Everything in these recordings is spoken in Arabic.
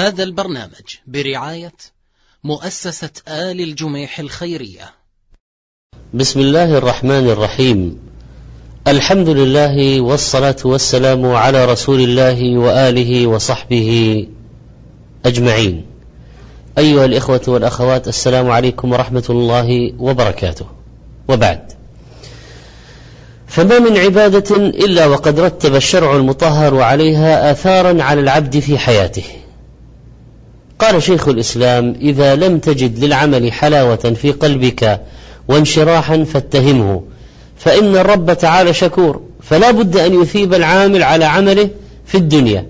هذا البرنامج برعاية مؤسسة آل الجميح الخيرية. بسم الله الرحمن الرحيم. الحمد لله والصلاة والسلام على رسول الله وآله وصحبه أجمعين. أيها الإخوة والأخوات السلام عليكم ورحمة الله وبركاته. وبعد. فما من عبادة إلا وقد رتب الشرع المطهر عليها آثارا على العبد في حياته. قال شيخ الإسلام إذا لم تجد للعمل حلاوة في قلبك وانشراحا فاتهمه فإن الرب تعالى شكور فلا بد أن يثيب العامل على عمله في الدنيا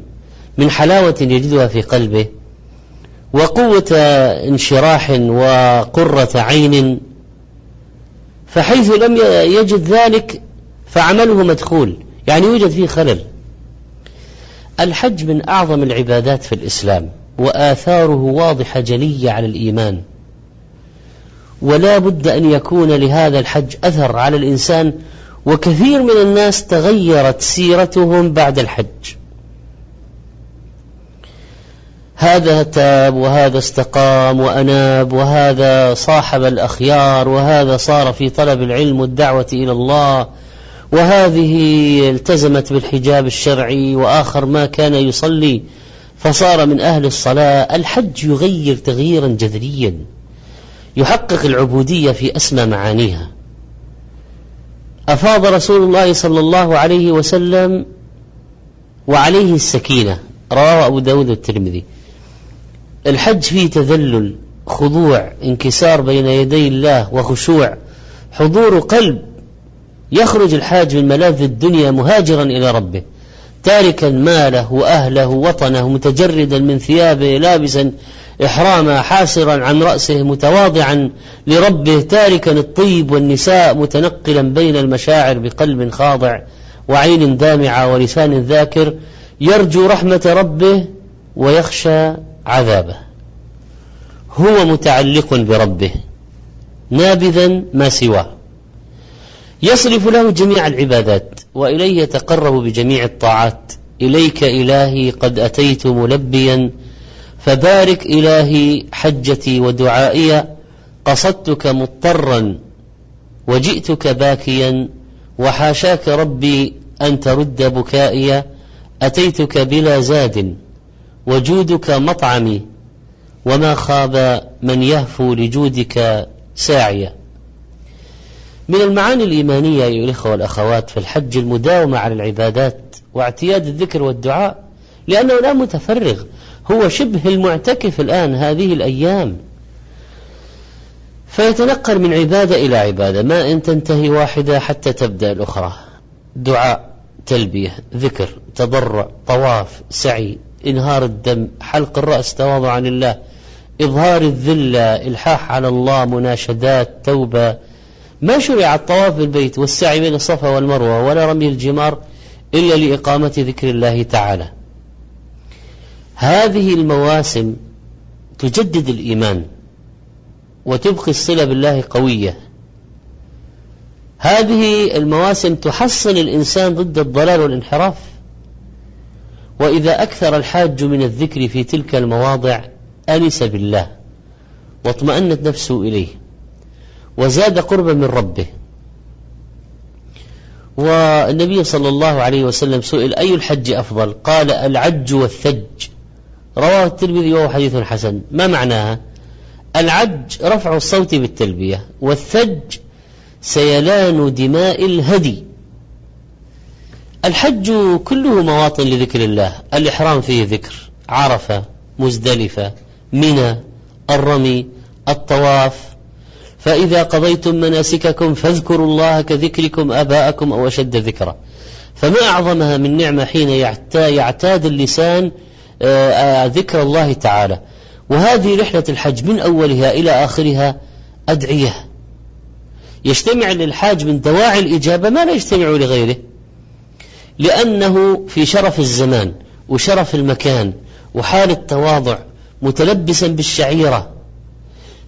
من حلاوة يجدها في قلبه وقوة انشراح وقرة عين. فحيث لم يجد ذلك فعمله مدخول يعني يوجد فيه خلل. الحج من أعظم العبادات في الإسلام. وآثاره واضحة جلية على الإيمان. ولا بد أن يكون لهذا الحج أثر على الإنسان وكثير من الناس تغيرت سيرتهم بعد الحج. هذا تاب وهذا استقام وأناب وهذا صاحب الأخيار وهذا صار في طلب العلم والدعوة إلى الله. وهذه التزمت بالحجاب الشرعي وآخر ما كان يصلي. فصار من أهل الصلاة الحج يغير تغييرا جذريا يحقق العبودية في أسمى معانيها. أفاض رسول الله صلى الله عليه وسلم وعليه السكينة رواه أبو داود والترمذي. الحج فيه تذلل خضوع انكسار بين يدي الله وخشوع حضور قلب يخرج الحاج من ملاذ الدنيا مهاجرا إلى ربه. تاركا ماله وأهله وطنه متجردا من ثيابه لابسا إحراما حاسرا عن رأسه متواضعا لربه تاركا الطيب والنساء متنقلا بين المشاعر بقلب خاضع وعين دامعة ولسان ذاكر يرجو رحمة ربه ويخشى عذابه. هو متعلق بربه نابذا ما سواه. يصرف له جميع العبادات وإليه يتقرب بجميع الطاعات. إليك إلهي قد أتيت ملبيا فبارك إلهي حجتي ودعائي. قصدتك مضطرا وجئتك باكيا وحاشاك ربي أن ترد بكائي. أتيتك بلا زاد وجودك مطعمي. وما خاب من يهفو لجودك ساعيا من المعاني الإيمانية أيها الإخوة والأخوات في الحج المداومة على العبادات واعتياد الذكر والدعاء لأنه لا متفرغ هو شبه المعتكف الآن هذه الأيام. فيتنقل من عبادة إلى عبادة ما إن تنتهي واحدة حتى تبدأ الأخرى. دعاء تلبية ذكر تضرع طواف سعي إنهار الدم حلق الرأس تواضعا لله إظهار الذلة إلحاح على الله مناشدات توبة ما شرع الطواف بالبيت والسعي بين الصفا والمروة ولا رمي الجمار إلا لإقامة ذكر الله تعالى. هذه المواسم تجدد الإيمان وتبقي الصلة بالله قوية. هذه المواسم تحصن الإنسان ضد الضلال والانحراف. وإذا أكثر الحاج من الذكر في تلك المواضع أنس بالله واطمأنت نفسه إليه. وزاد قربا من ربه. والنبي صلى الله عليه وسلم سئل أي الحج أفضل؟ قال العج والثج. رواه الترمذي وهو حديث حسن. ما معناها؟ العج رفع الصوت بالتلبية والثج سيلان دماء الهدي. الحج كله مواطن لذكر الله. الإحرام فيه ذكر. عرفة مزدلفة منى الرمي الطواف فإذا قضيتم مناسككم فاذكروا الله كذكركم آباءكم أو أشد ذكرا. فما أعظمها من نعمة حين يعتاد اللسان آه، آه، ذكر الله تعالى. وهذه رحلة الحج من أولها إلى آخرها أدعية. يجتمع للحاج من دواعي الإجابة ما لا يجتمع لغيره. لأنه في شرف الزمان وشرف المكان وحال التواضع متلبسا بالشعيرة.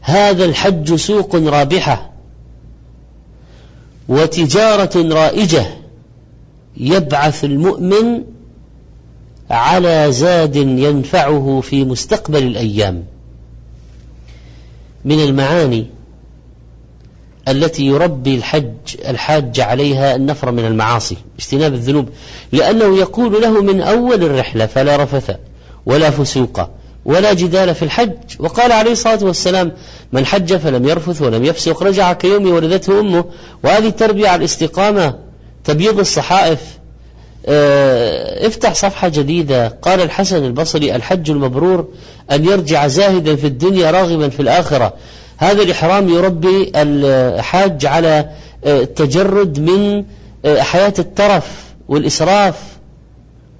هذا الحج سوق رابحة وتجارة رائجة يبعث المؤمن على زاد ينفعه في مستقبل الأيام من المعاني التي يربي الحج الحاج عليها النفر من المعاصي اجتناب الذنوب لأنه يقول له من أول الرحلة فلا رفث ولا فسوق. ولا جدال في الحج. وقال عليه الصلاة والسلام من حج فلم يرفث ولم يفسق رجع كيوم ولدته أمه. وهذه تربية على الاستقامة تبييض الصحائف. آه افتح صفحة جديدة. قال الحسن البصري الحج المبرور أن يرجع زاهدا في الدنيا راغبا في الآخرة. هذا الإحرام يربي الحاج على التجرد من حياة الترف والإسراف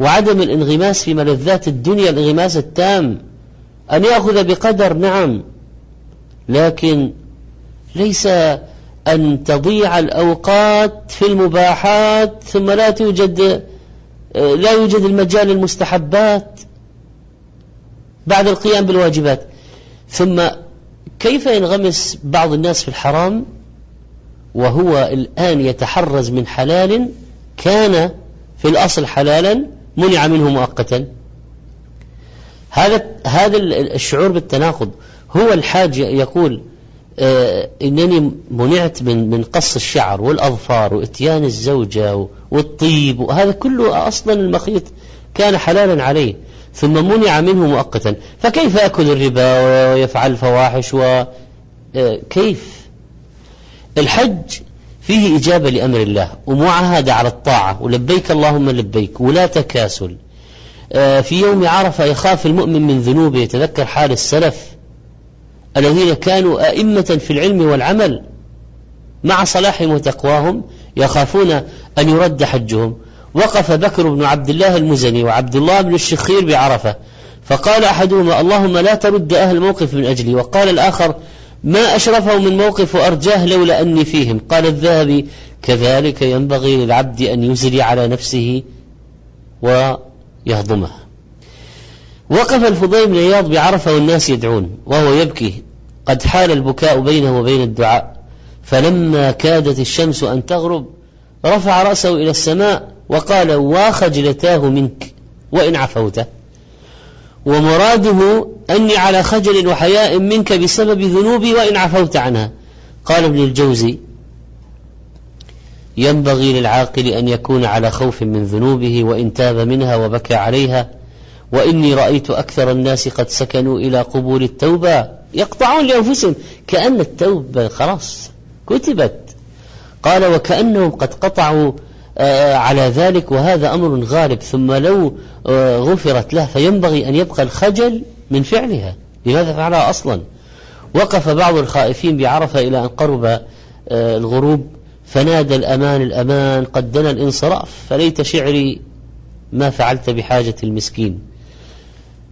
وعدم الانغماس في ملذات الدنيا الانغماس التام. أن يأخذ بقدر نعم. لكن ليس أن تضيع الأوقات في المباحات ثم لا توجد لا يوجد المجال للمستحبات بعد القيام بالواجبات. ثم كيف ينغمس بعض الناس في الحرام؟ وهو الآن يتحرز من حلال كان في الأصل حلالا منع منه مؤقتا. هذا هذا الشعور بالتناقض. هو الحاج يقول آه إنني منعت من من قص الشعر والأظفار وإتيان الزوجة والطيب. وهذا كله أصلا المخيط كان حلالا عليه. ثم منع منه مؤقتا. فكيف يأكل الربا ويفعل الفواحش وكيف آه، الحج فيه إجابة لأمر الله. ومعاهدة على الطاعة. ولبيك اللهم لبيك. ولا تكاسل. في يوم عرفة يخاف المؤمن من ذنوبه يتذكر حال السلف الذين كانوا أئمة في العلم والعمل مع صلاحهم وتقواهم يخافون أن يرد حجهم. وقف بكر بن عبد الله المزني وعبد الله بن الشخير بعرفة فقال أحدهما اللهم لا ترد أهل الموقف من أجلي وقال الآخر ما أشرفه من موقف وأرجاه لولا أني فيهم قال الذهبي كذلك ينبغي للعبد أن يزري على نفسه ويهضمها وقف الفضيل بن عياض بعرفة والناس يدعون وهو يبكي قد حال البكاء بينه وبين الدعاء. فلما كادت الشمس أن تغرب رفع رأسه إلى السماء وقال وخجلتاه منك وإن عفوت ومراده أني على خجل وحياء منك بسبب ذنوبي وإن عفوت عنها. قال ابن الجوزي ينبغي للعاقل أن يكون على خوف من ذنوبه وإن تاب منها وبكى عليها. وإني رأيت أكثر الناس قد سكنوا إلى قبول التوبة يقطعون لأنفسهم. كأن التوبة خلاص كتبت. قال وكأنهم قد قطعوا آه، على ذلك وهذا أمر غالب. ثم لو آه، غفرت له فينبغي أن يبقى الخجل من فعلها. لماذا فعلها أصلا؟ وقف بعض الخائفين بعرفة إلى أن قرب آه، الغروب. فنادى الأمان الأمان قد دنا الانصراف فليت شعري ما فعلت بحاجة المسكين.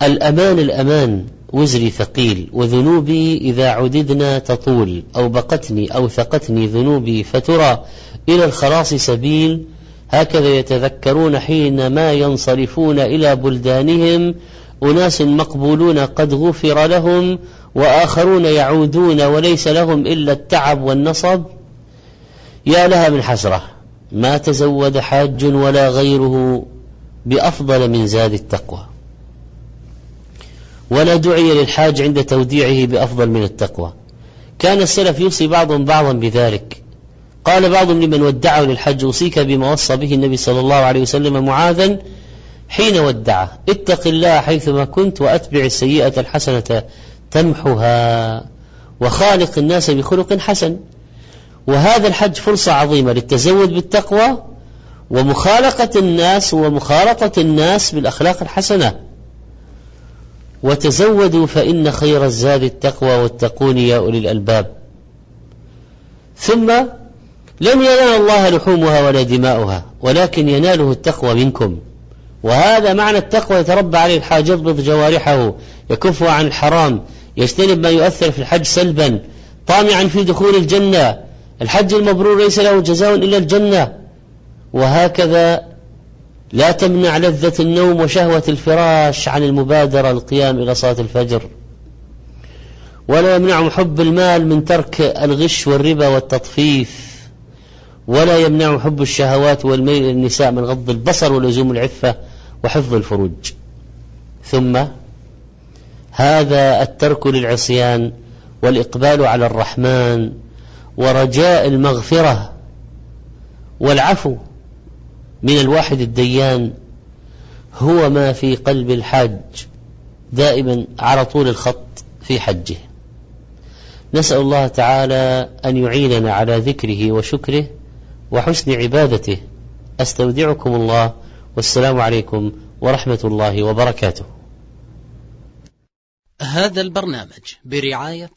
الأمان الأمان وزري ثقيل وذنوبي إذا عددنا تطول أو بقتني أو ثقتني ذنوبي فترى إلى الخلاص سبيل. هكذا يتذكرون حينما ينصرفون إلى بلدانهم أناس مقبولون قد غفر لهم وآخرون يعودون وليس لهم إلا التعب والنصب. يا لها من حسرة ما تزود حاج ولا غيره بأفضل من زاد التقوى. ولا دعي للحاج عند توديعه بأفضل من التقوى. كان السلف يوصي بعضهم بعضا بذلك. قال بعضهم لمن ودعه للحج أوصيك بما وصى به النبي صلى الله عليه وسلم معاذا حين ودعه. اتق الله حيثما كنت وأتبع السيئة الحسنة تمحها وخالق الناس بخلق حسن. وهذا الحج فرصة عظيمة للتزود بالتقوى ومخالقة الناس ومخالطة الناس بالأخلاق الحسنة. وتزودوا فإن خير الزاد التقوى واتقون يا أولي الألباب. ثم لن ينال الله لحومها ولا دماؤها ولكن يناله التقوى منكم. وهذا معنى التقوى يتربى عليه الحاج يضبط جوارحه يكف عن الحرام يجتنب ما يؤثر في الحج سلبا طامعا في دخول الجنة الحج المبرور ليس له جزاء إلا الجنة. وهكذا لا تمنع لذة النوم وشهوة الفراش عن المبادرة القيام إلى صلاة الفجر. ولا يمنعهم حب المال من ترك الغش والربا والتطفيف. ولا يمنع حب الشهوات والميل للنساء من غض البصر ولزوم العفة وحفظ الفروج. ثم هذا الترك للعصيان والإقبال على الرحمن ورجاء المغفرة والعفو من الواحد الديان هو ما في قلب الحاج دائما على طول الخط في حجه. نسأل الله تعالى أن يعيننا على ذكره وشكره وحسن عبادته. أستودعكم الله. والسلام عليكم ورحمة الله وبركاته. هذا البرنامج برعاية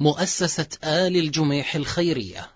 مؤسسة آل الجميح الخيرية.